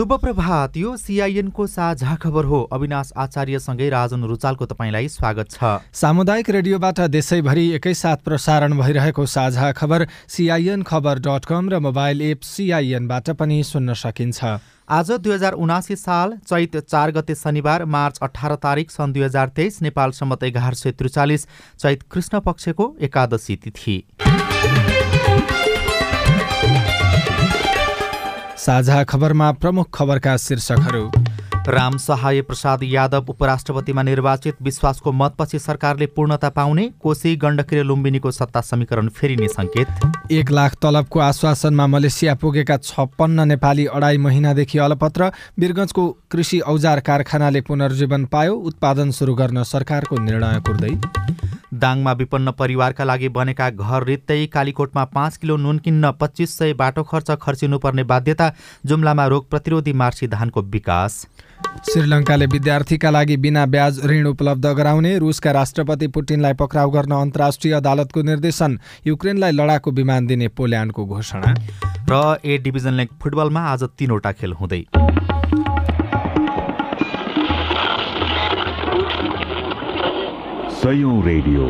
शुभ प्रभात यो सिआइएनको साझा खबर हो। अविनाश आचार्यसँगै राजन रुचालको तपाईँलाई स्वागत छ। सामुदायिक रेडियोबाट देशैभरि एकैसाथ प्रसारण भइरहेको साझा खबर सिआइएन खबर डट कम र मोबाइल एप सिआइएनबाट पनि सुन्न सकिन्छ। आज दुई हजार उनासी साल चैत चार गते शनिबार मार्च अठार तारिक सन् दुई हजार तेइस नेपाल सम्मत एघार सय त्रिचालिस चैत कृष्ण पक्षको एकादशी तिथि। साझा खबरमा प्रमुख खबरका शीर्षकहरू। राम सहाय प्रसाद यादव उपराष्ट्रपतिमा निर्वाचित विश्वासको मतपछि सरकारले पूर्णता पाउने कोशी गण्डकी र लुम्बिनीको सत्ता समीकरण फेरिने सङ्केत। एक लाख तलबको आश्वासनमा मलेसिया पुगेका छप्पन्न नेपाली अढाई महिनादेखि अलपत्र वीरगञ्जको कृषि औजार कारखानाले पुनर्जीवन पायो उत्पादन सुरु गर्न सरकारको निर्णय कुर्दै। दाङमा विपन्न परिवारका लागि बनेका घर रित्तै कालीकोटमा पाँच किलो नुन किन्न पच्चिस सय बाटो खर्च खर्चिनुपर्ने बाध्यता जुम्लामा रोग प्रतिरोधी मार्सी धानको विकास। श्रीलङ्काले विद्यार्थीका लागि बिना ब्याज ऋण उपलब्ध गराउने रुसका राष्ट्रपति पुटिनलाई पक्राउ गर्न अन्तर्राष्ट्रिय अदालतको निर्देशन युक्रेनलाई लडाकु विमान दिने पोल्यान्डको घोषणा। र ए डिभिजन लिग फुटबलमा आज तीनवटा खेल हुँदै। सयौं रेडियो।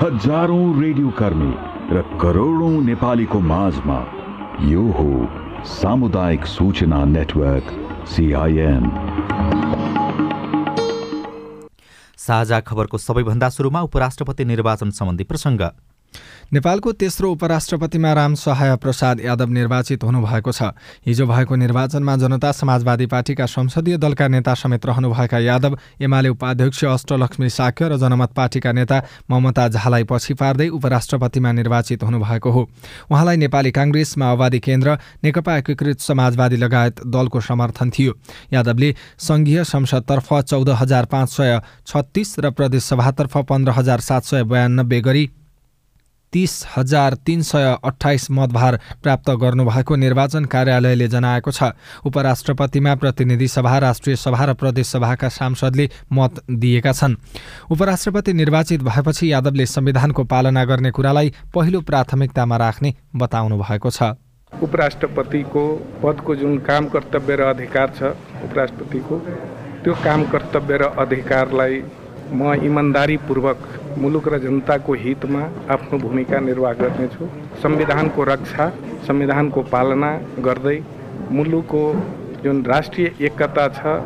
हजारौं रेडियो कर्मी र करोडौं नेपालीको माझमा यो हो सामुदायिक सूचना नेटवर्क सिआइएन साझा खबरको सबैभन्दा सुरुमा उपराष्ट्रपति निर्वाचन सम्बन्धी प्रसङ्ग। नेपालको तेस्रो उपराष्ट्रपतिमा राम सहाय प्रसाद यादव निर्वाचित हुनुभएको छ। हिजो भएको निर्वाचनमा जनता समाजवादी पार्टीका संसदीय दलका नेता समेत रहनुभएका यादव एमाले उपाध्यक्ष अष्टलक्ष्मी साक्य र जनमत पार्टीका नेता ममता झालाई पछि पार्दै उपराष्ट्रपतिमा निर्वाचित हुनुभएको हो। उहाँलाई नेपाली काङ्ग्रेस माओवादी केन्द्र नेकपा एकीकृत समाजवादी लगायत दलको समर्थन थियो। यादवले सङ्घीय संसदतर्फ चौध हजार पाँच सय छत्तिस र प्रदेशसभातर्फ पन्ध्र हजार सात सय बयानब्बे गरी तिस हजार तिन सय अठाइस मतभार प्राप्त गर्नुभएको निर्वाचन कार्यालयले जनाएको छ। उपराष्ट्रपतिमा प्रतिनिधि सभा राष्ट्रिय सभा र प्रदेश सभाका सांसदले मत दिएका छन्। उपराष्ट्रपति निर्वाचित भएपछि यादवले संविधानको पालना गर्ने कुरालाई पहिलो प्राथमिकतामा राख्ने बताउनु भएको छ। उपराष्ट्रपतिको पदको जुन काम कर्तव्य र अधिकार छ उपराष्ट्रपतिको त्यो काम कर्तव्य र अधिकारलाई म इमान्दारीपूर्वक मुलुक र जनताको हितमा आफ्नो भूमिका निर्वाह गर्नेछु संविधानको रक्षा संविधानको पालना गर्दै मुलुकको जुन राष्ट्रिय एकता छ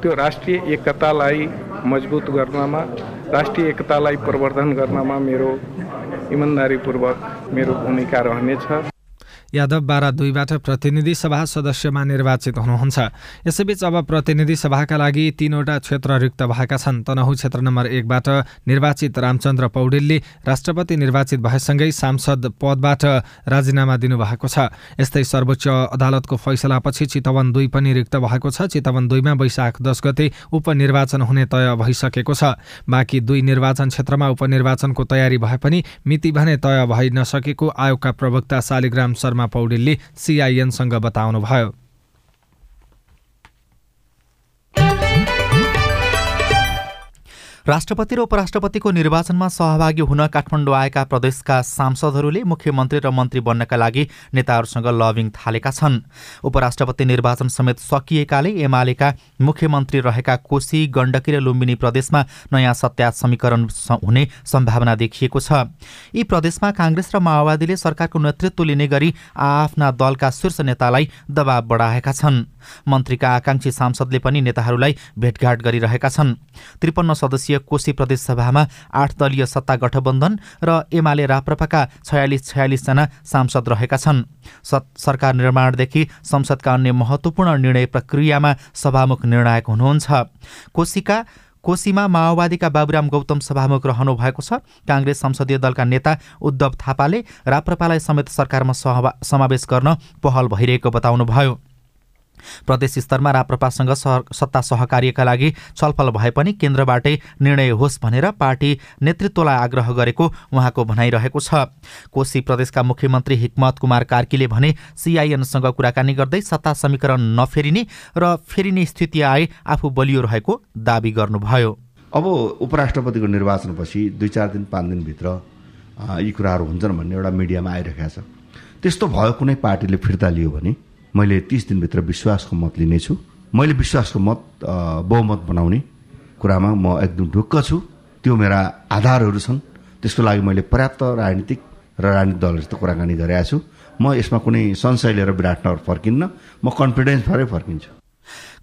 त्यो राष्ट्रिय एकतालाई मजबुत गर्नमा राष्ट्रिय एकतालाई प्रवर्धन गर्नमा मेरो इमान्दारीपूर्वक मेरो भूमिका रहनेछ यादव बाह्र दुईबाट प्रतिनिधि सभा सदस्यमा निर्वाचित हुनुहुन्छ। यसैबीच अब प्रतिनिधि सभाका लागि तीनवटा क्षेत्र रिक्त भएका छन्। तनहु क्षेत्र नम्बर एकबाट निर्वाचित रामचन्द्र पौडेलले राष्ट्रपति निर्वाचित भएसँगै सांसद पदबाट राजीनामा दिनुभएको छ। यस्तै सर्वोच्च अदालतको फैसलापछि चितवन दुई पनि रिक्त भएको छ। चितवन दुईमा वैशाख दस गते उपनिर्वाचन हुने तय भइसकेको छ। बाँकी दुई निर्वाचन क्षेत्रमा उपनिर्वाचनको तयारी भए पनि मिति भने तय भइ नसकेको आयोगका प्रवक्ता शालिग्राम शर्मा पौडेलले सिआइएनसँग बताउनुभयो। राष्ट्रपति र उपराष्ट्रपतिको निर्वाचनमा सहभागी हुन काठमाडौँ आएका प्रदेशका सांसदहरूले मुख्यमन्त्री र मन्त्री बन्नका लागि नेताहरूसँग लभिङ थालेका छन्। उपराष्ट्रपति निर्वाचन समेत सकिएकाले एमालेका मुख्यमन्त्री रहेका कोशी गण्डकी र लुम्बिनी प्रदेशमा नयाँ सत्या समीकरण हुने सम्भावना देखिएको छ। यी प्रदेशमा काङ्ग्रेस र माओवादीले सरकारको नेतृत्व लिने गरी आफ्ना दलका शीर्ष नेतालाई दबाव बढाएका छन्। मन्त्रीका आकांक्षी सांसदले पनि नेताहरूलाई भेटघाट गरिरहेका छन्। त्रिपन्न सदस्यीय सदस्यीय कोशी प्रदेशसभामा आठ दलीय सत्ता गठबन्धन र एमाले राप्रपाका छयालिस छयालिसजना सांसद रहेका छन्। सरकार निर्माणदेखि संसदका अन्य महत्त्वपूर्ण निर्णय प्रक्रियामा सभामुख निर्णायक हुनुहुन्छ। कोशीका कोशीमा माओवादीका बाबुराम गौतम सभामुख रहनु भएको छ। काङ्ग्रेस संसदीय दलका नेता उद्धव थापाले राप्रपालाई समेत सरकारमा समावेश गर्न पहल भइरहेको बताउनुभयो। प्रदेश स्तरमा राप्रपासँग सत्ता सहकार्यका लागि छलफल भए पनि केन्द्रबाटै निर्णय होस् भनेर पार्टी नेतृत्वलाई आग्रह गरेको उहाँको भनाइरहेको छ। कोशी प्रदेशका मुख्यमन्त्री हिक्मत कुमार कार्कीले भने सिआइएनसँग कुराकानी गर्दै सत्ता समीकरण नफेरिने र फेरिने स्थिति आए आफू बलियो रहेको दावी गर्नुभयो। अब उपराष्ट्रपतिको निर्वाचनपछि दुई चार दिन पाँच दिनभित्र यी कुराहरू हुन्छन् भन्ने एउटा मिडियामा आइरहेको छ। त्यस्तो भयो कुनै पार्टीले फिर्ता लियो भने मैले तिस दिनभित्र विश्वासको मत लिनेछु। मैले विश्वासको मत बहुमत बनाउने कुरामा म एकदम ढुक्क छु। त्यो मेरा आधारहरू छन्। त्यसको लागि मैले पर्याप्त राजनीतिक र राजनीतिक दलहरूसित कुराकानी गरेका छु म यसमा कुनै संशय लिएर विराटनगर फर्किन्न। म कन्फिडेन्स भएरै फर्किन्छु।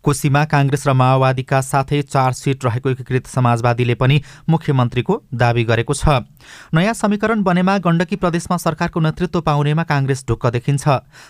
कोशीमा काङ्ग्रेस र माओवादीका साथै चार सिट रहेको एकीकृत समाजवादीले पनि मुख्यमन्त्रीको दावी गरेको छ। नयाँ समीकरण बनेमा गण्डकी प्रदेशमा सरकारको नेतृत्व पाउनेमा काङ्ग्रेस ढुक्क देखिन्छ।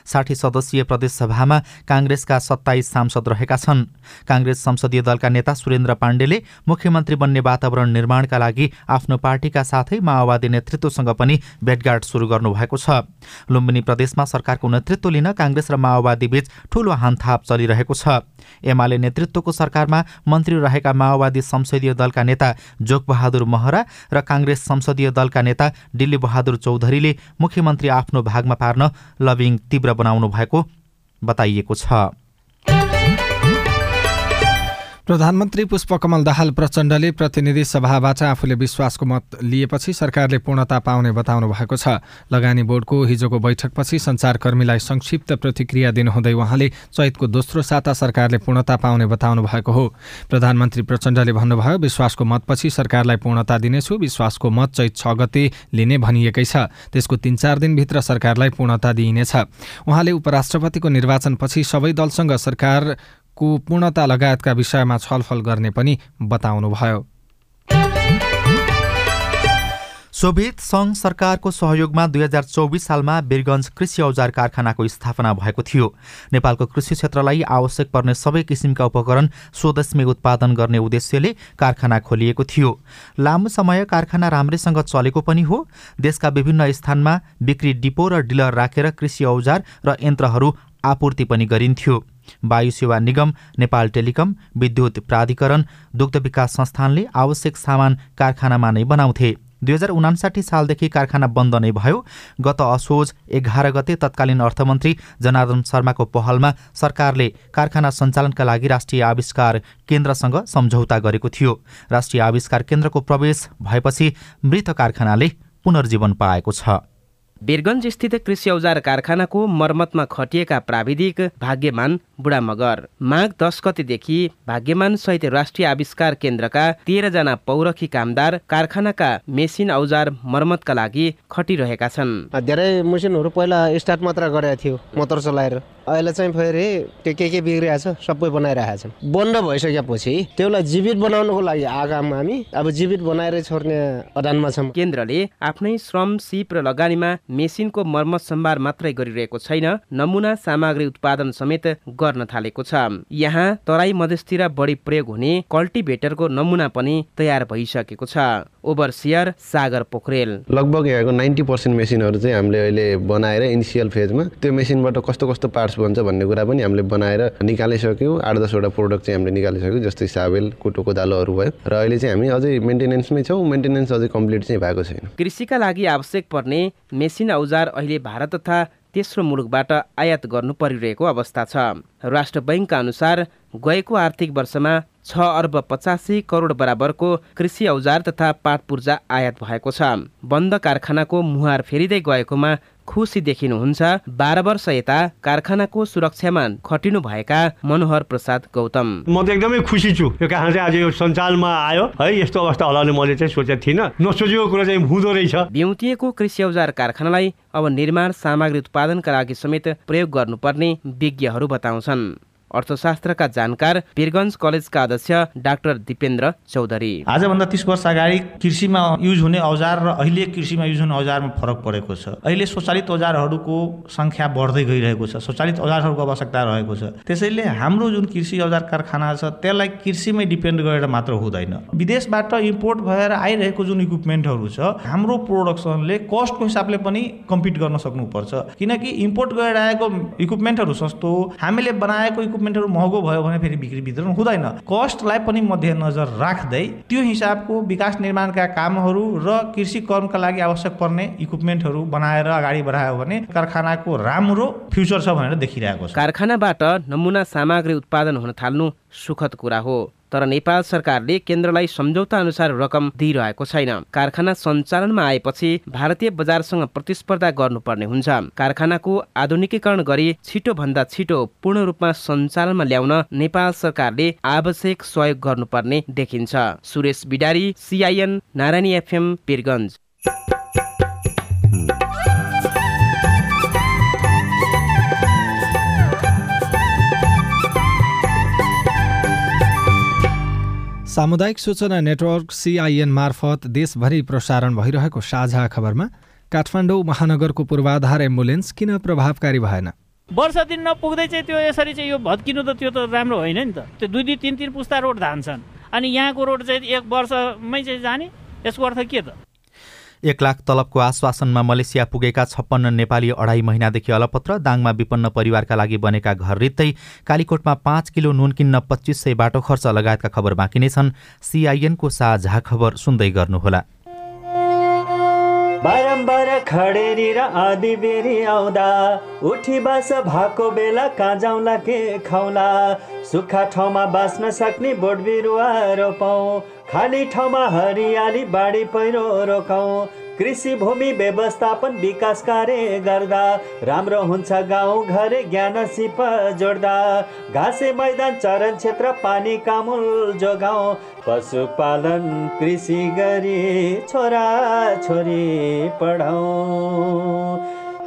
साठी सदस्यीय प्रदेशसभामा काङ्ग्रेसका सत्ताइस सांसद रहेका छन्। काङ्ग्रेस संसदीय दलका नेता सुरेन्द्र पाण्डेले मुख्यमन्त्री बन्ने वातावरण निर्माणका लागि आफ्नो पार्टीका साथै माओवादी नेतृत्वसँग पनि भेटघाट सुरु गर्नुभएको छ। लुम्बिनी प्रदेशमा सरकारको नेतृत्व लिन काङ्ग्रेस र माओवादी बीच ठूलो हानथाप चलिरहेको छ। एमाले नेतृत्वको सरकारमा मन्त्री रहेका माओवादी संसदीय दलका नेता जोगबहादुर महरा र काङ्ग्रेस संसदीय दलका नेता डिल्ली बहादुर चौधरीले मुख्यमन्त्री आफ्नो भागमा पार्न लबिङ तीव्र बनाउनु भएको बताइएको छ। प्रधानमन्त्री पुष्पकमल दाहाल प्रचण्डले प्रतिनिधि सभाबाट आफूले विश्वासको मत लिएपछि सरकारले पूर्णता पाउने बताउनु भएको छ। लगानी बोर्डको हिजोको बैठकपछि सञ्चारकर्मीलाई संक्षिप्त प्रतिक्रिया दिनुहुँदै उहाँले चैतको दोस्रो साता सरकारले पूर्णता पाउने बताउनु भएको हो। प्रधानमन्त्री प्रचण्डले भन्नुभयो विश्वासको मतपछि सरकारलाई पूर्णता दिनेछु विश्वासको मत चैत छ गते लिने भनिएकै छ। त्यसको तिन चार दिनभित्र सरकारलाई पूर्णता दिइनेछ। उहाँले उपराष्ट्रपतिको निर्वाचनपछि सबै दलसँग सरकार को पूर्णता लगायतका विषयमा छलफल गर्ने पनि बताउनुभयो। सोभियत सङ्घ सरकारको सहयोगमा दुई हजार चौबिस सालमा वीरगञ्ज कृषि औजार कारखानाको स्थापना भएको थियो। नेपालको कृषि क्षेत्रलाई आवश्यक पर्ने सबै किसिमका उपकरण स्वदेशमै उत्पादन गर्ने उद्देश्यले कारखाना खोलिएको थियो। लामो समय कारखाना राम्रैसँग चलेको पनि हो। देशका विभिन्न स्थानमा बिक्री डिपो र डिलर राखेर कृषि औजार र यन्त्रहरू आपूर्ति पनि गरिन्थ्यो। वायु सेवा निगम नेपाल टेलिकम विद्युत प्राधिकरण दुग्ध विकास संस्थानले आवश्यक सामान कारखानामा नै बनाउँथे। दुई हजार उनासाठी सालदेखि कारखाना बन्द नै भयो। गत असोज एघार गते तत्कालीन अर्थमन्त्री जनार्दन शर्माको पहलमा सरकारले कारखाना सञ्चालनका लागि राष्ट्रिय आविष्कार केन्द्रसँग सम्झौता गरेको थियो। राष्ट्रिय आविष्कार केन्द्रको प्रवेश भएपछि मृत कारखानाले पुनर्जीवन पाएको छ। बेरगञ्ज स्थित कृषि औजार कारखानाको मर्मतमा खटिएका प्राविधिक भाग्यमान बुढा मगर माघ दस गतेदेखि भाग्यमान सहित राष्ट्रिय आविष्कार केन्द्रका तेह्रजना पौरखी कामदार कारखानाका मेसिन औजार मर्मतका लागि खटिरहेका छन्। धेरै मेसिनहरू पहिला स्टार्ट मात्र गरेका थियो मोटर चलाएर। अहिले चाहिँ फेरि त्यो के के बिग्रिरहेको छ सबै बनाइरहेको छन्। बन्द भइसकेपछि त्यसलाई जीवित बनाउनुको लागि आगाममा हामी अब जीवित बनाएर छोड्ने अडानमा छौँ। केन्द्रले आफ्नै श्रम सिप र लगानीमा मेसिनको मर्मत सम्भार मात्रै गरिरहेको छैन नमुना सामग्री उत्पादन समेत गर्न थालेको छ। यहाँ तराई मधेसतिर बढी प्रयोग हुने कल्टिभेटरको नमुना पनि तयार भइसकेको छ। ओभरसियर सागर पोखरेल। लगभग यहाँको नाइन्टी पर्सेन्ट मेसिनहरू चाहिँ हामीले अहिले बनाएर इनिसियल फेजमा त्यो मेसिनबाट कस्तो कस्तो पार्ट्स बन्छ भन्ने कुरा पनि हामीले बनाएर निकालिसक्यौँ। आठ दसवटा प्रोडक्ट चाहिँ हामीले निकालिसक्यौँ जस्तै साबेल कुटोको दालोहरू भयो। र अहिले चाहिँ हामी अझै मेन्टेनेन्समै छौँ मेन्टेनेन्स अझै कम्प्लिट चाहिँ भएको छैन। कृषिका लागि आवश्यक पर्ने मेसिन औजार अहिले भारत तथा तेस्रो मुलुकबाट आयात गर्नु परिरहेको अवस्था छ। राष्ट्र बैङ्कका अनुसार गएको आर्थिक वर्षमा छ अर्ब पचासी करोड बराबरको कृषि औजार तथा पाट पूर्जा आयात भएको छ। बन्द कारखानाको मुहार फेरिँदै गएकोमा खुसी देखिनुहुन्छ बाह्र वर्ष यता कारखानाको सुरक्षामा खटिनु भएका मनोहर प्रसाद गौतम। म त एकदमै खुसी छु। यो कारखाना चाहिँ आज यो सञ्चालनमा आयो। है यस्तो अवस्था होला भने मैले चाहिँ सोचेको थिइनँ। नसोचेको कुरा चाहिँ हुँदो रहेछ। बिउतिएको कृषि औजार कारखानालाई अब निर्माण सामग्री उत्पादनका लागि समेत प्रयोग गर्नुपर्ने विज्ञहरू बताउँछन्। अर्थशास्त्रका जानकार वीरगञ्ज कलेजका अध्यक्ष डाक्टर दिपेन्द्र चौधरी। आजभन्दा तिस वर्ष अगाडि कृषिमा युज हुने औजार र अहिले कृषिमा युज हुने औजारमा फरक परेको छ। अहिले स्वचालित औजारहरूको सङ्ख्या बढ्दै गइरहेको छ। स्वचालित औजारहरूको आवश्यकता रहेको छ। त्यसैले हाम्रो जुन कृषि औजार कारखाना छ त्यसलाई कृषिमै डिपेन्ड गरेर मात्र हुँदैन। विदेशबाट इम्पोर्ट भएर आइरहेको जुन इक्विपमेन्टहरू छ हाम्रो प्रोडक्सनले कस्टको हिसाबले पनि कम्पिट गर्न सक्नुपर्छ। किनकि इम्पोर्ट गरेर आएको इक्विपमेन्टहरू सस्तो हामीले बनाएको इक्विपमेन्टहरू महँगो भयो भने फेरि बिक्री वितरण हुँदैन। कस्टलाई पनि मध्यनजर राख्दै त्यो हिसाबको विकास निर्माणका कामहरू र कृषि कर्मका लागि आवश्यक पर्ने इक्विपमेन्टहरू बनाएर अगाडि बढायो भने कारखानाको राम्रो फ्युचर छ भनेर देखिरहेको छ। कारखानाबाट नमुना सामग्री उत्पादन हुन थाल्नु सुखद कुरा हो। तर नेपाल सरकारले केन्द्रलाई सम्झौता अनुसार रकम दिइरहेको छैन। कारखाना सञ्चालनमा आएपछि भारतीय बजारसँग प्रतिस्पर्धा गर्नुपर्ने हुन्छ। कारखानाको आधुनिकीकरण गरी छिटो भन्दा छिटो पूर्ण रूपमा सञ्चालनमा ल्याउन नेपाल सरकारले आवश्यक सहयोग गर्नुपर्ने देखिन्छ। सुरेश बिडारी सिआइएन नारायणी एफएम पिरगञ्ज सामुदायिक सूचना नेटवर्क सिआइएन मार्फत देशभरि प्रसारण भइरहेको साझा खबरमा काठमाडौँ महानगरको पूर्वाधार एम्बुलेन्स किन प्रभावकारी भएन? वर्ष दिन नपुग्दै चाहिँ त्यो यसरी चाहिँ यो भत्किनु त त्यो त राम्रो होइन नि त। त्यो दुई दुई तिन तिन पुस्ता रोड धान्छन् अनि यहाँको रोड चाहिँ एक वर्षमै चाहिँ जाने यसको अर्थ के त? एक लाख तलबको आश्वासनमा मलेसिया पुगेका छप्पन्न नेपाली अढाई महिनादेखि अलपत्र दाङमा विपन्न परिवारका लागि बनेका घर रित्तै कालीकोटमा पाँच किलो नुन किन्न पच्चिस सय बाटो खर्च लगायतका खबर बाँकी नै छन्। सिआइएनको साझा खबर सुन्दै गर्नुहोला। बारम्बार खडेरी र आधी बेरी आउँदा उठी बास भएको बेला कहाँ जाउँला के खाउला। सुक्खा ठाउँमा बाँच्न सक्ने बोट बिरुवा रोपौँ। खाली ठाउँमा हरियाली बाढी पहिरो रोकाउँ। कृषि भूमि व्यवस्थापन विकास कार्य गर्दा राम्रो हुन्छ गाउँ घरे ज्ञान सिप जोड्दा। घाँसे मैदान चरण क्षेत्र पानी कामुल जोगाउँ। पशुपालन कृषि गरी छोरा छोरी पढाउँ।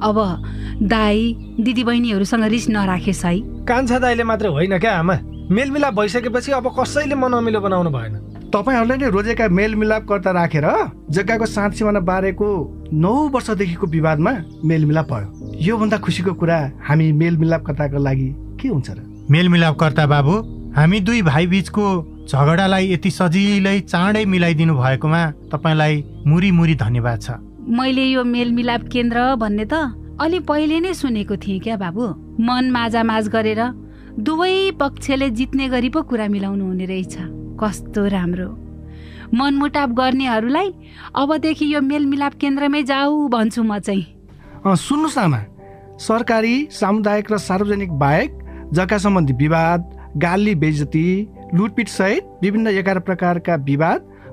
अब दाई दिदीबहिनीहरूसँग रिस नराखेस् है। कान्छा दाईले मात्र होइन क्या आमा? मेलमिलाप भइसकेपछि अब कसैले मनअमिलो बनाउनु भएन। तपाईँहरूले नै रोजेका मेलमिलापकर्ता राखेर जग्गाको साँच सिमाना बारेको नौ वर्षदेखिको विवादमा मेलमिलाप भयो। योभन्दा खुसीको कुरा हामी मेलमिलापकर्ताको लागि के हुन्छ र? मेलमिलापकर्ता बाबु हामी दुई भाइ बिचको झगडालाई यति सजिलै चाँडै मिलाइदिनु भएकोमा तपाईँलाई मुरी मुरी धन्यवाद छ। मैले यो मेलमिलाप केन्द्र भन्ने त अलि पहिले नै सुनेको थिएँ क्या बाबु। मन माझामाझ गरेर दुवै पक्षले जित्ने गरी पो कुरा मिलाउनु हुने रहेछ। कस्तो राम्रो। मनमुटाप गर्नेहरूलाई अबदेखि यो मेलमिलाप केन्द्रमै जाऊ भन्छु म चाहिँ। सुन्नुहोस् आमा। सरकारी सामुदायिक र सार्वजनिक बाहेक जग्गा सम्बन्धी विवाद गाली बेजती लुटपिट सहित विभिन्न एघार प्रकारका विवाद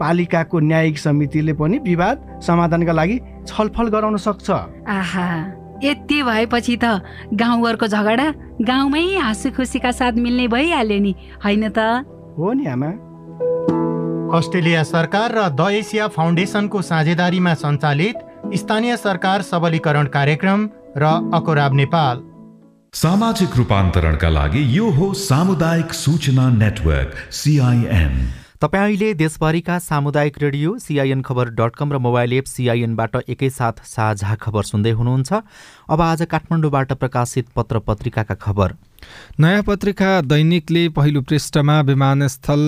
पालिकाको न्यायिक समितिले पनि विवाद समाधानका लागि छलफल गराउन सक्छ। आहा यति भएपछि त गाउँघरको झगडा गाउँमै हाँसु खुसीका साथ मिल्ने भइहाल्यो नि होइन त? हो नि आमा। अस्ट्रेलिया सरकार र द एसिया फाउन्डेसनको साझेदारीमा सञ्चालित स्थानीय सरकार सबलीकरण कार्यक्रम र अकोराब नेपाल। सामाजिक रूपान्तरणका लागि यो हो सामुदायिक सूचना नेटवर्क सिआइएन। तपाईँ अहिले देशभरिका सामुदायिक radio CIN Khabar dot com र मोबाइल एप सिआइएनबाट एकैसाथ साझा खबर सुन्दै हुनुहुन्छ। अब आज काठमाडौँबाट प्रकाशित पत्र पत्रिकाका खबर। नयाँ पत्रिका दैनिकले पहिलो पृष्ठमा विमानस्थल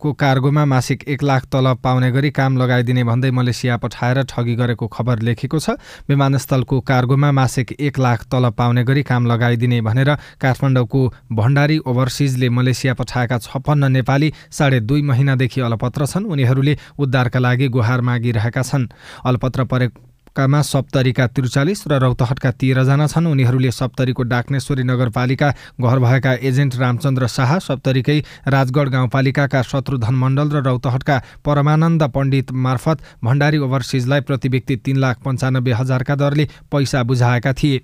को कार्गोमा मासिक एक लाख तलब पाउने गरी काम लगाइदिने भन्दै मलेसिया पठाएर ठगी गरेको खबर लेखेको छ। विमानस्थलको कार्गोमा मासिक एक लाख तलब पाउने गरी काम लगाइदिने भनेर काठमाडौँको भण्डारी ओभरसिजले मलेसिया पठाएका छप्पन्न नेपाली साढे दुई महिनादेखि अलपत्र छन्। उनीहरूले उद्धारका लागि गुहार मागिरहेका छन्। अलपत्र परे कामा सप्तरीका त्रिचालिस र रौतहटका तेह्रजना छन्। उनीहरूले सप्तरीको डाक्नेश्वरी नगरपालिका घर भएका एजेन्ट रामचन्द्र शाह सप्तरीकै राजगढ गाउँपालिकाका शत्रुधन मण्डल र रौतहटका परमानन्द पण्डित मार्फत भण्डारी ओभरसिजलाई प्रति व्यक्ति तीन लाख पन्चानब्बे हजारका दरले पैसा बुझाएका थिए।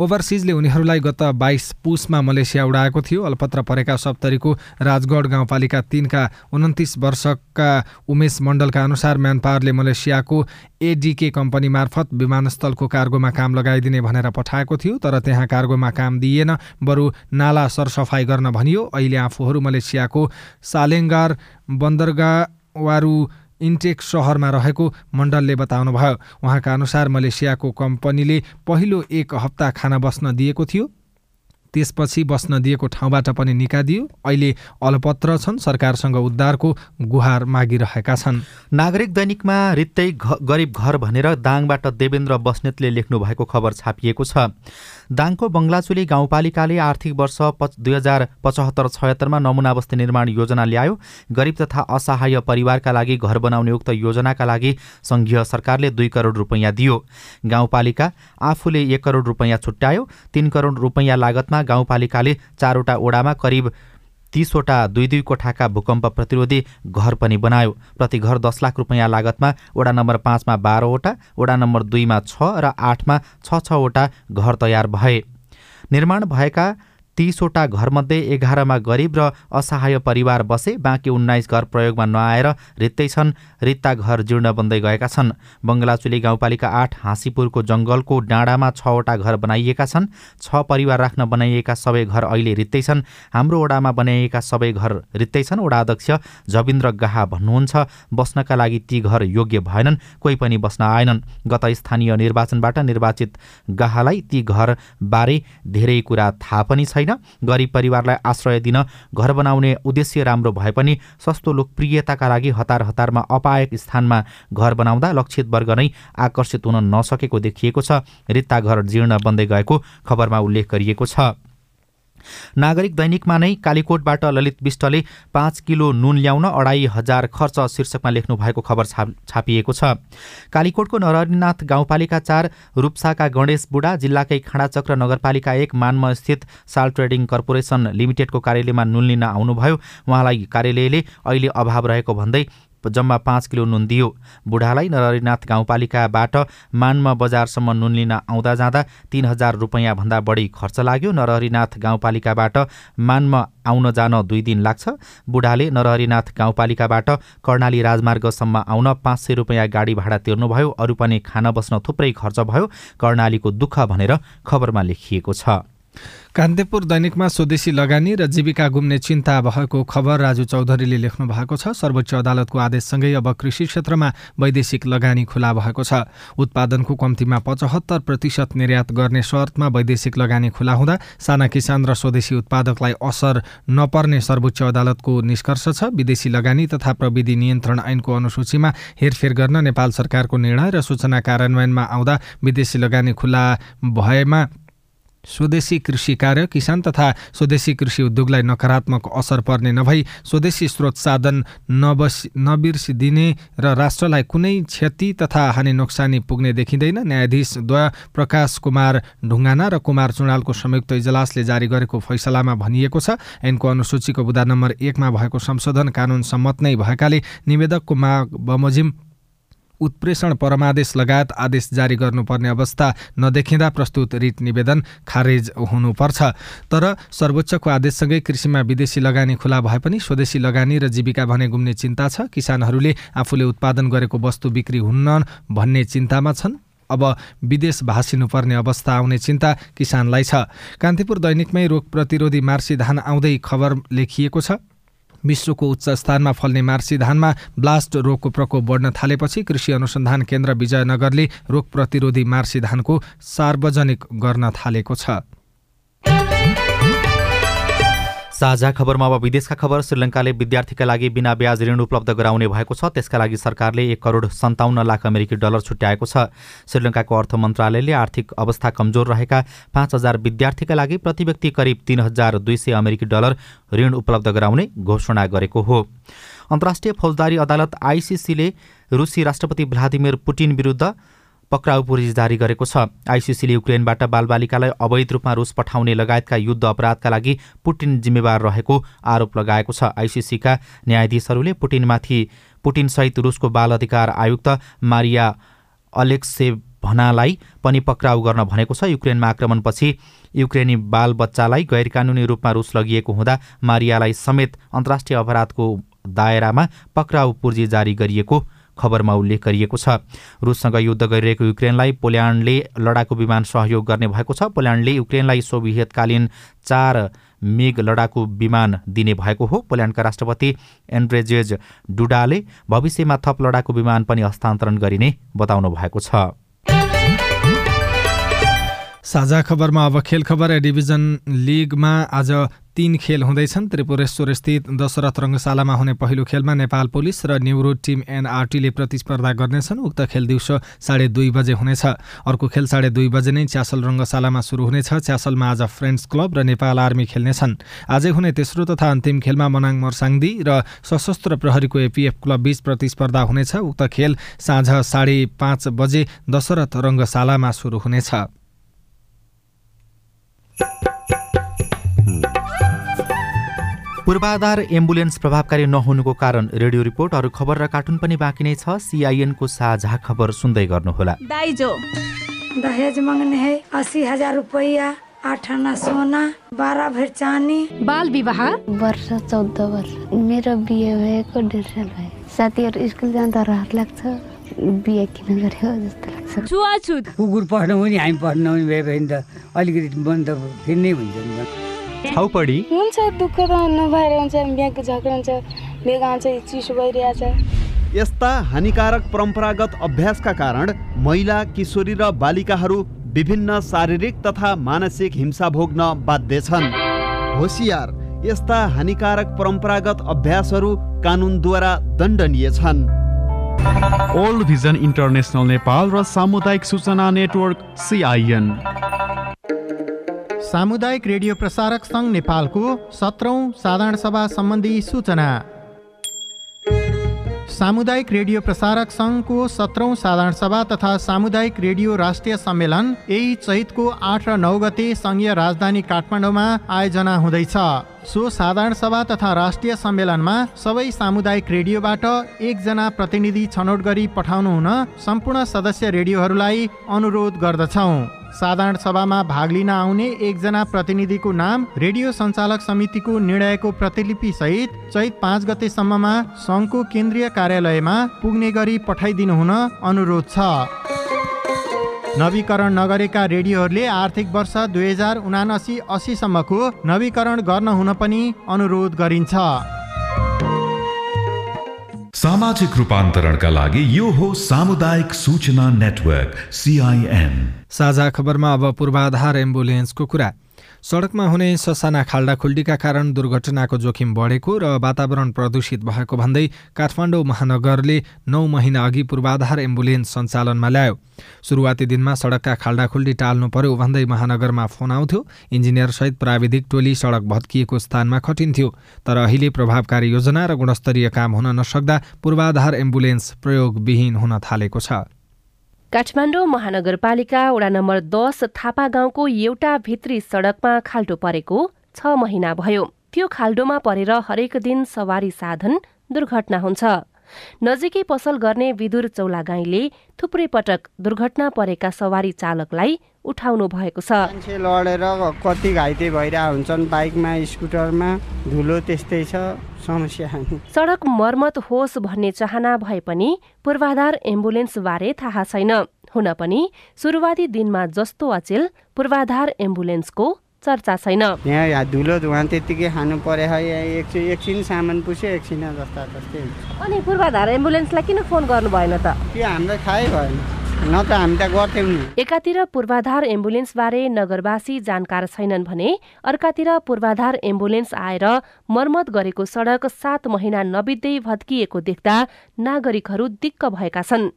ओभरसिजले उनीहरूलाई गत बाइस पुसमा मलेसिया उडाएको थियो। अल्पत्र परेका सप्तरीको राजगढ गाउँपालिका तिनका उन्तिस वर्षका उमेश मण्डलका अनुसार म्यानपावरले मलेसियाको एडिके कम्पनी मार्फत विमानस्थलको कार्गोमा काम लगाइदिने भनेर पठाएको थियो तर त्यहाँ कार्गोमा काम दिइएन बरु नाला सरसफाइ गर्न भनियो। अहिले आफूहरू मलेसियाको सालेङ्गार बन्दरगाह वारू इन्टेक सहरमा रहेको मण्डलले बताउनुभयो। उहाँका अनुसार मलेसियाको कम्पनीले पहिलो एक हप्ता खाना बस्न दिएको थियो। त्यसपछि बस्न दिएको ठाउँबाट पनि निकादियो अहिले अलपत्र छन् सरकारसँग उद्धारको गुहार मागिरहेका छन्। नागरिक दैनिकमा रित्तै गरिब घर भनेर दाङबाट देवेन्द्र बस्नेतले लेख्नु भएको खबर छापिएको छ। दाङको बङ्गलाचुली गाउँपालिकाले आर्थिक वर्ष पच दुई हजार पचहत्तर छयत्तरमा नमुना बस्ती निर्माण योजना ल्यायो। गरिब तथा असहाय परिवारका लागि घर बनाउने उक्त योजनाका लागि सङ्घीय सरकारले दुई करोड रुपैयाँ दियो। गाउँपालिका आफूले एक करोड रुपैयाँ छुट्यायो तीन करोड रुपैयाँ लागतमा गाउँपालिकाले चारवटा ओडामा करिब तीसवटा दुई दुई कोठाका भूकम्प प्रतिरोधी घर पनि बनायो। प्रति घर दस लाख रुपियाँ लागतमा वडा नम्बर पाँचमा बाह्रवटा वडा नम्बर दुईमा छ र आठमा छ छवटा घर तयार भए। निर्माण भएका तीसवटा घरमध्ये एघारमा गरिब र असहाय परिवार बसे बाँकी उन्नाइस घर प्रयोगमा नआएर रित्तै छन्। रित्ता घर जीर्ण बन्दै गएका छन्। बङ्गलाचुली गाउँपालिका आठ हाँसीपुरको जङ्गलको डाँडामा छवटा घर बनाइएका छन्। छ परिवार राख्न बनाइएका सबै घर अहिले रित्तै छन्। हाम्रो ओडामा बनाइएका सबै घर रित्तै छन्। ओडा अध्यक्ष जविन्द्र गाहा भन्नुहुन्छ बस्नका लागि ती घर योग्य भएनन् कोही पनि बस्न आएनन्। गत स्थानीय निर्वाचनबाट निर्वाचित गाहालाई ती घरबारे धेरै कुरा थाहा पनि छैन। छैन गरिब परिवारलाई आश्रय दिन घर बनाउने उद्देश्य राम्रो भए पनि सस्तो लोकप्रियताका लागि हतार हतारमा अपायक स्थानमा घर बनाउँदा लक्षित वर्ग नै आकर्षित हुन नसकेको देखिएको छ। रित्ता घर जीर्ण बन्दै गएको खबरमा उल्लेख गरिएको छ। नागरिक दैनिकमा नै कालीकोटबाट ललित विष्टले पाँच किलो नुन ल्याउन अढाई हजार खर्च शीर्षकमा लेख्नु भएको खबर छापिएको छ। कालीकोटको नरहरिनाथ गाउँपालिका चार रूप्साका गणेश बुढा जिल्लाकै खाँडाचक्र नगरपालिका एक मानमा स्थित साल ट्रेडिङ कर्पोरेसन लिमिटेडको कार्यालयमा नुन लिन आउनुभयो। उहाँलाई कार्यालयले अहिले अभाव रहेको भन्दै जम्मा पाँच किलो नुन दियो। बुढालाई नरहरिनाथ गाउँपालिकाबाट मानमा बजारसम्म नुन लिन आउँदा जाँदा तिन हजार रुपियाँभन्दा बढी खर्च लाग्यो। नरहरिनाथ गाउँपालिकाबाट मानमा आउन जान दुई दिन लाग्छ। बुढाले नरहरिनाथ गाउँपालिकाबाट कर्णाली राजमार्गसम्म आउन पाँच सय रुपियाँ गाडी भाडा तिर्नुभयो। अरू पनि खान बस्न थुप्रै खर्च भयो। कर्णालीको दुःख भनेर खबरमा लेखिएको छ। कान्तिपुर दैनिकमा स्वदेशी लगानी र जीविका गुम्ने चिन्ता भएको खबर राजु चौधरीले लेख्नु भएको छ। सर्वोच्च अदालतको आदेशसँगै अब कृषि क्षेत्रमा वैदेशिक लगानी खुला भएको छ। उत्पादनको कम्तीमा पचहत्तर प्रतिशत निर्यात गर्ने शर्तमा वैदेशिक लगानी खुला हुँदा साना किसान र स्वदेशी उत्पादकलाई असर नपर्ने सर्वोच्च अदालतको निष्कर्ष छ। विदेशी लगानी तथा प्रविधि नियन्त्रण ऐनको अनुसूचीमा हेरफेर गर्न नेपाल सरकारको निर्णय र सूचना कार्यान्वयनमा आउँदा विदेशी लगानी खुला भएमा स्वदेशी कृषि कार्य किसान तथा स्वदेशी कृषि उद्योगलाई नकारात्मक असर पर्ने नभई स्वदेशी स्रोत साधन नबस नबिर्सिदिने र राष्ट्रलाई कुनै क्षति तथा हानि नोक्सानी पुग्ने देखिँदैन। न्यायाधीश द्वय प्रकाश कुमार ढुङ्गाना र कुमार चुडालको संयुक्त इजलासले जारी गरेको फैसलामा भनिएको छ। ऐनको अनुसूचीको बुदा नम्बर एकमा भएको संशोधन कानुन सम्मत नै भएकाले निवेदकको माग बमोजिम उत्प्रेषण परमादेश लगायत आदेश जारी गर्नुपर्ने अवस्था नदेखिँदा प्रस्तुत रिट निवेदन खारेज हुनुपर्छ। तर सर्वोच्चको आदेशसँगै कृषिमा विदेशी लगानी खुला भए पनि स्वदेशी लगानी र जीविका भने गुम्ने चिन्ता छ। किसानहरूले आफूले उत्पादन गरेको वस्तु बिक्री हुन्न भन्ने चिन्तामा छन्। अब विदेश भासिनुपर्ने अवस्था आउने चिन्ता किसानलाई छ। कान्तिपुर दैनिकमै रोग प्रतिरोधी मार्सी धान आउँदै खबर लेखिएको छ। विश्वको उच्च स्थानमा फल्ने मार्सी धानमा ब्लास्ट रोगको प्रकोप बढ्न थालेपछि कृषि अनुसन्धान केन्द्र विजयनगरले रोग प्रतिरोधी मार्सी धानको सार्वजनिक गर्न थालेको छ। साझा खबरमा अब विदेशका खबर श्रीलङ्काले विद्यार्थीका लागि बिना ब्याज ऋण उपलब्ध गराउने भएको छ। त्यसका लागि सरकारले एक करोड सन्ताउन्न लाख अमेरिकी डलर छुट्याएको छ। श्रीलङ्काको अर्थ मन्त्रालयले आर्थिक अवस्था कमजोर रहेका पाँच हजार विद्यार्थीका लागि प्रति व्यक्ति करिब तीन हजार दुई सय अमेरिकी डलर ऋण उपलब्ध गराउने घोषणा गरेको हो। अन्तर्राष्ट्रिय फौजदारी अदालत आइसिसीले रुसी राष्ट्रपति भ्लादिमिर पुटिन विरुद्ध पक्राउ पुर्जी जारी गरेको छ। आइसिसीले युक्रेनबाट बालबालिकालाई अवैध रूपमा रुस पठाउने लगायतका युद्ध अपराधका लागि पुटिन जिम्मेवार रहेको आरोप लगाएको छ। आइसिसीका न्यायाधीशहरूले पुटिनमाथि पुटिनसहित रुसको बाल अधिकार आयुक्त मारिया अलेक्से भनालाई पनि पक्राउ गर्न भनेको छ। युक्रेनमा आक्रमणपछि युक्रेनी बाल बच्चालाई गैरकानुनी रूपमा रुस लगिएको हुँदा मारियालाई समेत अन्तर्राष्ट्रिय अपराधको दायरामा पक्राउ पुर्जी जारी गरिएको खबरमा उल्लेख गरिएको छ। रुससँग युद्ध गरिरहेको युक्रेनलाई पोल्यान्डले लडाकु विमान सहयोग गर्ने भएको छ। पोल्यान्डले युक्रेनलाई सोभियतकालीन चार मेग लडाकु विमान दिने भएको हो। पोल्यान्डका राष्ट्रपति एन्ड्रेजेज डुडाले भविष्यमा थप लडाकु विमान पनि हस्तान्तरण गरिने बताउनु भएको छ। साझा खबरमा अब खेल खबर डिभिजन लिगमा आज तीन खेल हुँदैछन्। त्रिपुरेश्वर स्थित दशरथ रङ्गशालामा हुने पहिलो खेलमा नेपाल पुलिस र न्युरोड टिम एनआरटीले प्रतिस्पर्धा गर्नेछन्। उक्त खेल दिउँसो साढे दुई बजे हुनेछ। अर्को खेल साढे दुई बजे नै च्यासल रङ्गशालामा सुरु हुनेछ। च्यासलमा आज फ्रेन्ड्स क्लब र नेपाल आर्मी खेल्नेछन्। आजै हुने तेस्रो तथा अन्तिम खेलमा मनाङ मर्साङदी र सशस्त्र प्रहरीको एपिएफ क्लब बीच प्रतिस्पर्धा हुनेछ। उक्त खेल साँझ साढे पाँच बजे दशरथ रङ्गशालामा सुरु हुनेछ। पूर्वाधार एम्बुलेन्स प्रभावकारी नहुनुको कारण रेडियो रिपोर्ट अरू खबर र कार्टुन पनि बाँकी नै छ। सिआइएनको साझा खबर सुन्दै गर्नुहोला। दाइजो। दहेज मांगने है अस्सी हजार रुपया आठ आना सोना बारह भर चानी बाल विवाह? वर्ष चौध वर्ष। मेरो बिहे भएको डेढ साल भयो। साथीहरू स्कुल जाँदा रहर लाग्छ। बिहे किन गऱ्यो जस्तो लाग्छ। छुवाछुत कुकुर पढ्नु पनि हामी पढ्नु पनि भए भने त अलिकति मन त फेरि नै हुन्छ नि छाउपडी हुन्छ दुःख त नभएर हुन्छ बिहाको झगडा हुन्छ बेग आउँछ चिसो भइरहेछ। यस्ता हानिकारक परम्परागत अभ्यासका कारण महिला किशोरी र बालिकाहरू विभिन्न शारीरिक तथा मानसिक हिंसा भोग्न बाध्य छन्। होसियार यस्ता हानिकारक परम्परागत अभ्यासहरू कानुनद्वारा दण्डनीय छन्। ओल्ड भिजन इन्टरनेसनल नेपाल र सामुदायिक सूचना नेटवर्क सिआइएन सामुदायिक रेडियो प्रसारक सङ्घ नेपालको सत्रौँ साधारण सभा सम्बन्धी सूचना सामुदायिक रेडियो प्रसारक सङ्घको सत्रौँ साधारण सभा तथा सामुदायिक रेडियो राष्ट्रिय सम्मेलन यही चैतको आठ र नौ गते सङ्घीय राजधानी काठमाडौँमा आयोजना हुँदैछ। सो साधारण सभा तथा राष्ट्रिय सम्मेलनमा सबै सामुदायिक रेडियोबाट एकजना प्रतिनिधि छनौट गरी पठाउनु हुन सम्पूर्ण सदस्य रेडियोहरूलाई अनुरोध गर्दछौँ। साधारण सभामा भाग लिन आउने एकजना प्रतिनिधिको नाम रेडियो सञ्चालक समितिको निर्णयको प्रतिलिपि सहित चैत पाँच गतेसम्ममा सङ्घको केन्द्रीय कार्यालयमा पुग्ने गरी पठाइदिनु हुन अनुरोध छ। नवीकरण नगरेका रेडियोहरूले आर्थिक वर्ष दुई हजार उनासी अस्सीसम्मको नवीकरण गर्न हुन पनि अनुरोध गरिन्छ। सामाजिक रूपान्तरणका लागि यो हो सामुदायिक सूचना नेटवर्क सिआइएन साझा खबरमा अब पूर्वाधार एम्बुलेन्सको कुरा। सडकमा हुने ससाना खाल्डाखुल्डीका कारण दुर्घटनाको जोखिम बढेको र वातावरण प्रदूषित भएको भन्दै काठमाडौँ महानगरले नौ महिना अघि पूर्वाधार एम्बुलेन्स सञ्चालनमा ल्यायो। सुरुवाती दिनमा सडकका खाल्डाखुल्डी टाल्नु पर्यो भन्दै महानगरमा फोन आउँथ्यो। इन्जिनियरसहित प्राविधिक टोली सडक भत्किएको स्थानमा खटिन्थ्यो। तर अहिले प्रभावकारी योजना र गुणस्तरीय काम हुन नसक्दा पूर्वाधार एम्बुलेन्स प्रयोगविहीन हुन थालेको छ। काठमाडौँ महानगरपालिका वडा नम्बर दस थापा गाउँको एउटा भित्री सडकमा खाल्डो परेको छ महिना भयो। त्यो खाल्डोमा परेर हरेक दिन सवारी साधन दुर्घटना हुन्छ। नजिकै पसल गर्ने विदुर चौलागाईले थुप्रै पटक दुर्घटना परेका सवारी चालकलाई उठाउनु भएको छ। मान्छे लडेर कति घाइते भइरहेको हुन्छन् बाइकमा स्कुटरमा धुलो त्यस्तै छ समस्या सडक मर्मत होस् भन्ने चाहना भए पनि पूर्वाधार एम्बुलेन्स बारे थाहा छैन। हुन पनि सुरुवाती दिनमा जस्तो अचेल पूर्वाधार एम्बुलेन्सको चर्चा छैन। यहाँ धुलो धुवा त्यत्तिकै खानु पर्यो है एकछिन एकछिन सामान पुस्यो एकछिन जस्ता जस्तै अनि पूर्वाधार एम्बुलेन्सलाई किन फोन गर्नु भएन त? त्यो हामीलाई थाहै भएन। एकातिर पूर्वाधार एम्बुलेन्सबारे नगरवासी जानकार छैनन् भने अर्कातिर पूर्वाधार एम्बुलेन्स आएर मर्मत गरेको सडक सात महिना नबित्दै भत्किएको देख्दा नागरिकहरू दिक्क भएका छन्।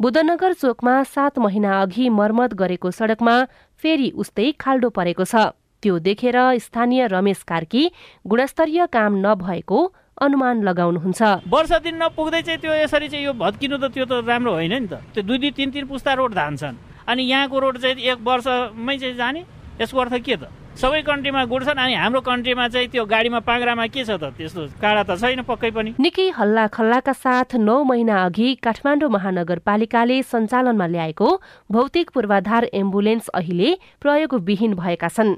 बुधनगर चोकमा सात महिना अघि मर्मत गरेको सडकमा फेरि उस्तै खाल्डो परेको छ। त्यो देखेर स्थानीय रमेश कार्की गुणस्तरीय काम नभएको अनुमान लगाउनुहुन्छ। वर्ष दिन नपुग्दै चाहिँ त्यो यसरी चाहिँ यो भत्किनु त त्यो त राम्रो होइन नि त। त्यो दुई दुई तिन तिन पुस्ता रोड धान्छन्। अनि यहाँको रोड चाहिँ एक वर्षमै चाहिँ जाने यसको अर्थ के त? सबै कन्ट्रीमा गुड्छन् अनि हाम्रो कन्ट्रीमा चाहिँ त्यो गाडीमा पाङ्रामा के छ त? त्यस्तो काँडा त छैन पक्कै पनि। निकै हल्ला खल्लाका साथ नौ महिना अघि काठमाडौँ महानगरपालिकाले सञ्चालनमा ल्याएको भौतिक पूर्वाधार एम्बुलेन्स अहिले प्रयोगविहीन भएका छन्।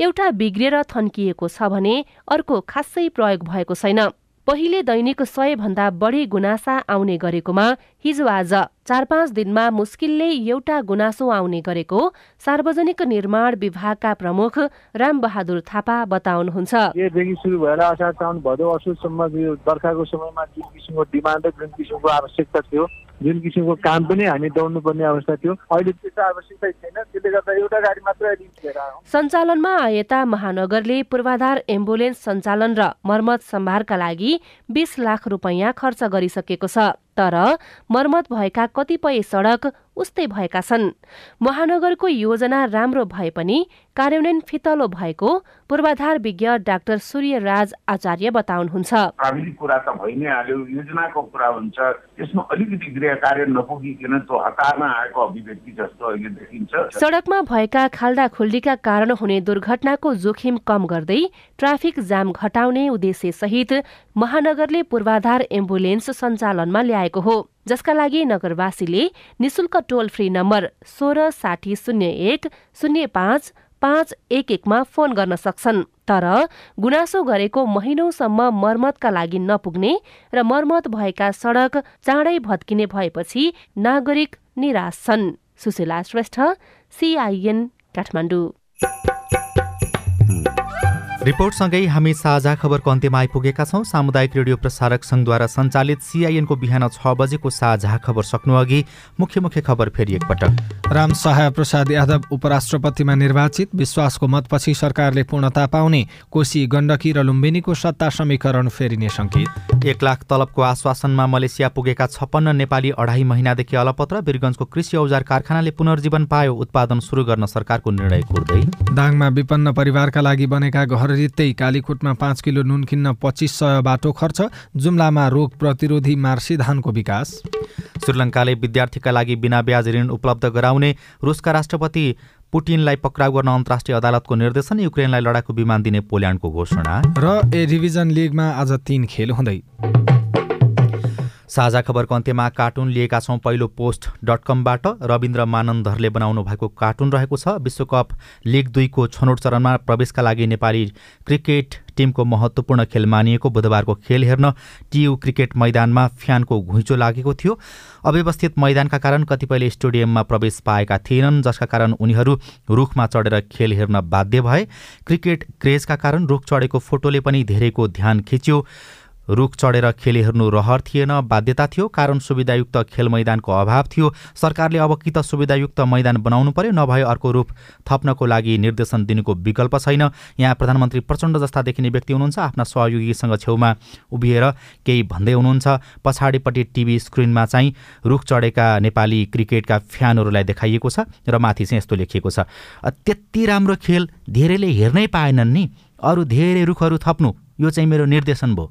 एउटा बिग्रिएर थन्किएको छ भने अर्को खासै प्रयोग भएको छैन। पहिले दैनिक सय भन्दा बढी गुनासा आउने गरेकोमा हिजो आज चार पाँच दिनमा मुस्किलले एउटा गुनासो आउने गरेको सार्वजनिक निर्माण विभागका प्रमुख रामबहादुर थापा बताउनुहुन्छ। सुरु भएर भदौ असोजसम्म बर्खाको समयमा जुन डिमान्ड र जुन आवश्यकता थियो जुन किसिमको काम पनि हामी दौड्नुपर्ने अवस्था थियो अहिले त्यस्तो आवश्यकता छैन। त्यसले गर्दा एउटा गाडी मात्र सञ्चालनमा आएता महानगरले पूर्वाधार एम्बुलेन्स सञ्चालन र मर्मत सम्भारका लागि बीस लाख रुपैयाँ खर्च गरिसकेको छ। तर मर्मत भएका कतिपय सडक उस्तै भएका छन्। महानगरको योजना राम्रो भए पनि कार्यान्वयन फितलो भएको पूर्वाधार विज्ञ डाक्टर सूर्यराज आचार्य बताउनुहुन्छ। प्राविधिक कुरा त भइ नै हाल्यो योजनाको कुरा हुन्छ त्यसमा अलिकति गृह कार्य नपुगिकन त्यो हतारमा आएको अभिव्यक्ति जस्तो अहिले देखिन्छ। सडकमा भएका खाल्डा खुल्डीका कारण हुने दुर्घटनाको जोखिम कम गर्दै ट्राफिक जाम घटाउने उद्देश्य सहित महानगरले पूर्वाधार एम्बुलेन्स सञ्चालनमा ल्याएको हो जसका लागि नगरवासीले निशुल्क टोल फ्री नम्बर सोह्र साठी शून्य एक शून्य पाँच पाँच एक एकमा फोन गर्न सक्छन्। तर गुनासो गरेको महिनौसम्म मर्मतका लागि नपुग्ने र मर्मत भएका सडक चाँडै भत्किने भएपछि नागरिक निराश छन्। सुशीला श्रेष्ठ सिआइएन काठमाडौँ। रिपोर्टसँगै हामी साझा खबरको अन्त्यमा आइपुगेका छौँ। सामुदायिक रेडियो प्रसारक सङ्घद्वारा सञ्चालित सिआइएनको बिहान छ बजेको साझा खबर सक्नु अघि मुख्य मुख्य खबर फेरि एकपटक। राम सहाय प्रसाद यादव उपराष्ट्रपतिमा निर्वाचित। विश्वासको मतपछि सरकारले पूर्णता पाउने। कोशी गण्डकी र लुम्बिनीको सत्ता समीकरण फेरिने सङ्केत। एक लाख तलबको आश्वासनमा मलेसिया पुगेका छप्पन्न नेपाली अढाई महिनादेखि अलपत्र। वीरगঞ্জको कृषि औजार कारखानाले पुनर्जीवन पायो। उत्पादन सुरु गर्न सरकारको निर्णय कुर्दै। दाङमा विपन्न परिवारका लागि बनेका घर रित्तै कालीकोटमा पाँच किलो नुन किन्न पच्चिस सय बाटो खर्च जुम्लामा रोग प्रतिरोधी मार्सी धानको विकास। श्रीलङ्काले विद्यार्थीका लागि बिना ब्याज ऋण उपलब्ध गराउने रुसका राष्ट्रपति पुटिनलाई पक्राउ गर्न अन्तर्राष्ट्रिय अदालतको निर्देशन युक्रेनलाई लडाकु विमान दिने पोल्यान्डको घोषणा। र ए डिभिजन लिगमा आज तीन खेल हुँदै। साझा खबरको अन्त्यमा कार्टुन लिएका छौँ पहिलो पोस्ट डट कमबाट। रविन्द्र मानन्दरले बनाउनु भएको कार्टुन रहेको छ। विश्वकप लिग दुईको छनौट चरणमा प्रवेशका लागि नेपाली क्रिकेट टिमको महत्त्वपूर्ण खेल मानिएको बुधबारको खेल हेर्न टियु क्रिकेट मैदानमा फ्यानको घुइँचो लागेको थियो। अव्यवस्थित मैदानका कारण कतिपयले स्टेडियममा प्रवेश पाएका थिएनन् जसका कारण उनीहरू रुखमा चढेर खेल हेर्न बाध्य भए। क्रिकेट क्रेजका कारण रुख चढेको फोटोले पनि धेरैको ध्यान खिच्यो। रुख चढेर खेल हेर्नु रहर थिएन बाध्यता थियो। कारण सुविधायुक्त खेल मैदानको अभाव थियो। सरकारले अब कि त सुविधायुक्त मैदान बनाउनु पर्यो नभए अर्को रूप थप्नको लागि निर्देशन दिनुको विकल्प छैन। यहाँ प्रधानमन्त्री प्रचण्ड जस्ता देखिने व्यक्ति हुनुहुन्छ। आफ्ना सहयोगीसँग छेउमा उभिएर केही भन्दै हुनुहुन्छ। पछाडिपट्टि टिभी स्क्रिनमा चाहिँ रुख चढेका नेपाली क्रिकेटका फ्यानहरूलाई देखाइएको छ र माथि चाहिँ यस्तो लेखिएको छ त्यति राम्रो खेल धेरैले हेर्नै पाएनन् नि। अरू धेरै रुखहरू थप्नु। यो चाहिँ मेरो निर्देशन भयो।